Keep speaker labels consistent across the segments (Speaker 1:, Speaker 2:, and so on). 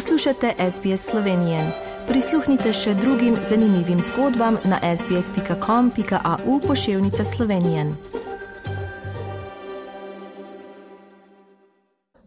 Speaker 1: Poslušate SBS Slovenije. Prisluhnite še drugim zanimivim zgodbam na sbsp.com.au pošiljka Slovenije.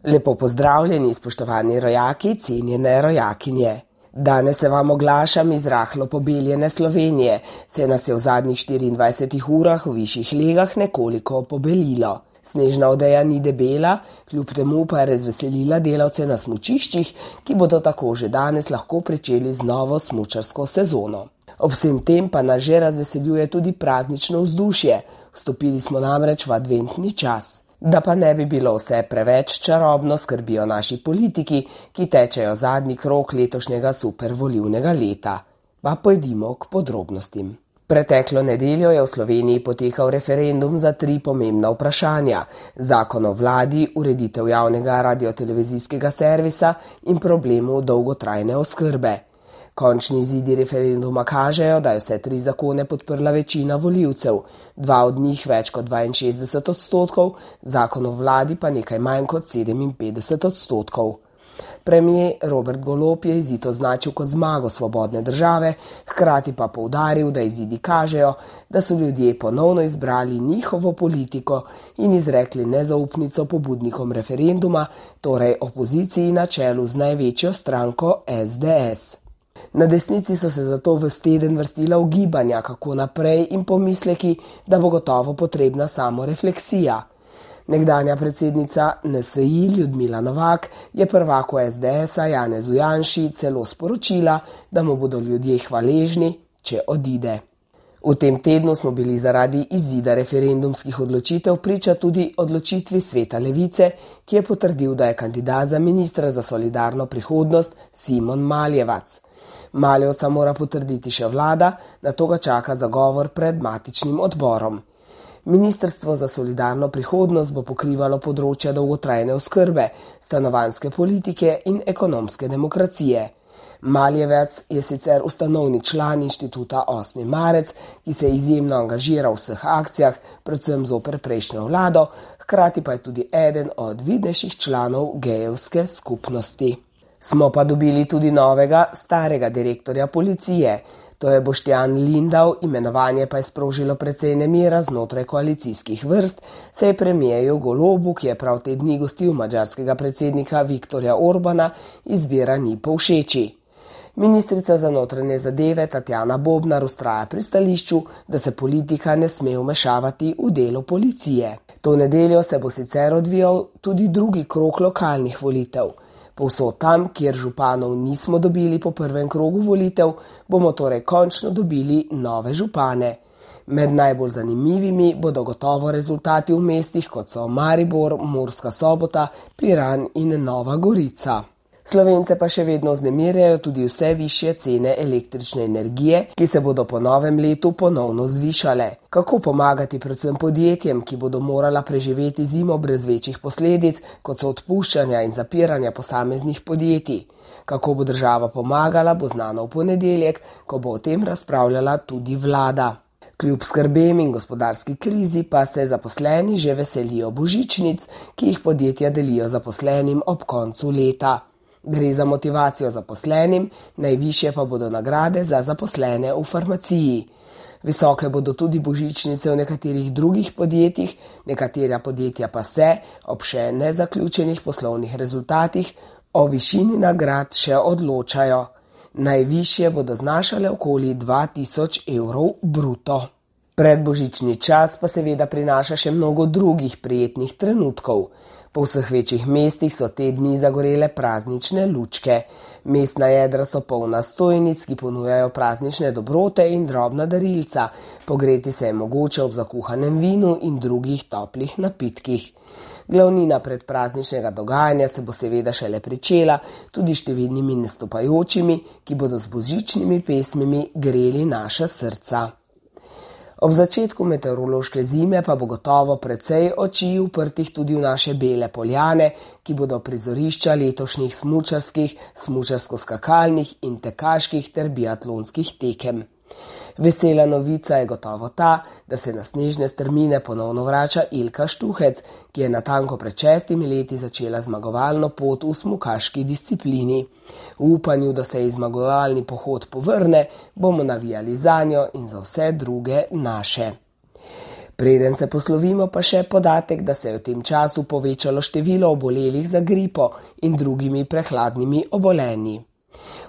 Speaker 2: Lepo pozdravljeni, spoštovani rojaki, cenjene rojakinje. Danes se vam oglašam iz rahlo pobeljene Slovenije, se nas je v zadnjih 24 urah v višjih legah nekoliko pobelilo. Snežna odeja ni debela, kljub temu pa je razveselila delavce na smočiščih, ki bodo tako že danes lahko pričeli z novo smočarsko sezono. Ob vsem tem pa nas že razveseljuje tudi praznično vzdušje, vstopili smo namreč v adventni čas. Da pa ne bi bilo vse preveč čarobno, skrbijo naši politiki, ki tečejo zadnji krok letošnjega supervolivnega leta. Pa pojdimo k podrobnostim. Preteklo nedeljo je v Sloveniji potekal referendum za tri pomembna vprašanja: zakon o vladi, ureditev javnega radiotelevizijskega servisa in problemu dolgotrajne oskrbe. Končni izidi referenduma kažejo, da je vse tri zakone podprla večina voljivcev, dva od njih več kot 62 odstotkov, zakon o vladi pa nekaj manj kot 57 odstotkov. Premijer Robert Golop je izid označil kot zmago svobodne države, hkrati pa poudaril, da izidi kažejo, da so ljudje ponovno izbrali njihovo politiko in izrekli nezaupnico pobudnikom referenduma, torej opoziciji na čelu z največjo stranko SDS. Na desnici so se zato v steden vrstila ugibanja, kako naprej in pomisleki, da bo gotovo potrebna samo refleksija. Nekdanja predsednica NSI Ljudmila Novak je prvako SDS-a Janez Ujanši celo sporočila, da mu bodo ljudje hvaležni, če odide. V tem tednu smo bili zaradi izida referendumskih odločitev priča tudi odločitvi sveta Levice, ki je potrdil, da je kandidat za ministra za solidarno prihodnost Simon Maljevac. Maljevca mora potrditi še vlada, na to ga čaka zagovor pred matičnim odborom. Ministrstvo za solidarno prihodnost bo pokrivalo področja dolgotrajne oskrbe, stanovanske politike in ekonomske demokracije. Maljevec je sicer ustanovni član inštituta 8. marec, ki se izjemno angažira v vseh akcijah, predvsem zoper prejšnjo vlado, hkrati pa je tudi eden od vidnejših članov gejevske skupnosti. Smo pa dobili tudi novega, starega direktorja policije. To je Boštjan Lindau, imenovanje pa je sprožilo precej nemira znotraj koalicijskih vrst, se je premijeju Golobu, ki je prav te dni gostil mađarskega predsednika Viktorja Orbana, izbira ni povšeči. Ministrica za notranje zadeve Tatjana Bobnar ustraja pri stališču, da se politika ne sme vmešavati v delo policije. To nedeljo se bo sicer odvijal tudi drugi krok lokalnih volitev. Povsod tam, kjer županov nismo dobili po prvem krogu volitev, bomo torej končno dobili nove župane. Med najbolj zanimivimi bodo gotovo rezultati v mestih, kot so Maribor, Murska sobota, Piran in Nova Gorica. Slovence pa še vedno znemirjajo tudi vse više cene električne energije, ki se bodo po novem letu ponovno zvišale. Kako pomagati predvsem podjetjem, ki bodo morala preživeti zimo brez večjih posledic, kot so odpuščanja in zapiranja posameznih podjetij? Kako bo država pomagala, bo znano v ponedeljek, ko bo o tem razpravljala tudi vlada. Kljub skrbem in gospodarski krizi pa se zaposleni že veselijo božičnic, ki jih podjetja delijo zaposlenim ob koncu leta. Gre za motivacijo zaposlenim, najviše pa bodo nagrade za zaposlene v farmaciji. Visoke bodo tudi božičnice v nekaterih drugih podjetjih, nekatera podjetja pa se, ob še nezaključenih poslovnih rezultatih, o višini nagrad še odločajo. Najviše bodo znašale okoli 2000 evrov bruto. Predbožični čas pa seveda prinaša še mnogo drugih prijetnih trenutkov. Po vseh večjih mestih so te dni zagorele praznične lučke. Mestna jedra so polna stojnic, ki ponujajo praznične dobrote in drobna darilca. Pogreti se je mogoče ob zakuhanem vinu in drugih toplih napitkih. Glavnina predprazničnega dogajanja se bo seveda šele pričela, tudi številnimi nastopajočimi, ki bodo z božičnimi pesmimi greli naša srca. Ob začetku meteorološke zime pa bo gotovo precej oči uprtih tudi v naše bele poljane, ki bodo prizorišča letošnjih smučarskih, smučarsko-skakalnih in tekaških ter biatlonskih tekem. Vesela novica je gotovo ta, da se na snežne strmine ponovno vrača Ilka Štuhec, ki je natanko pred šestimi leti začela zmagovalno pot v smukaški disciplini. V upanju, da se je zmagovalni pohod povrne, bomo navijali za njo in za vse druge naše. Preden se poslovimo, pa še podatek, da se je v tem času povečalo število obolelih za gripo in drugimi prehladnimi obolenji.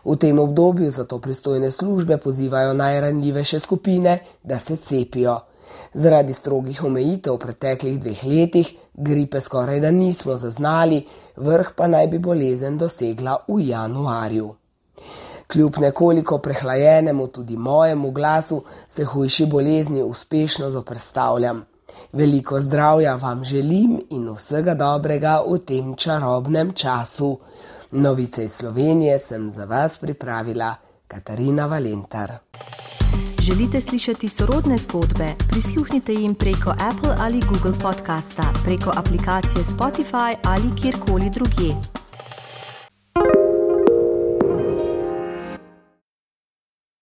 Speaker 2: V tem obdobju zato pristojne službe pozivajo najranljivejše skupine, da se cepijo. Zaradi strogih omejitev v preteklih dveh letih gripe skoraj da nismo zaznali, vrh pa naj bi bolezen dosegla v januarju. Kljub nekoliko prehlajenemu tudi mojemu glasu se hujši bolezni uspešno zoprstavljam. Veliko zdravja vam želim in vsega dobrega v tem čarobnem času. Novice iz Slovenije sem za vas pripravila Katarina Valentar.
Speaker 1: Želite slišati sorodne zgodbe? Prisluhnite jim preko Apple ali Google podcasta, preko aplikacije Spotify ali kjerkoli drugje.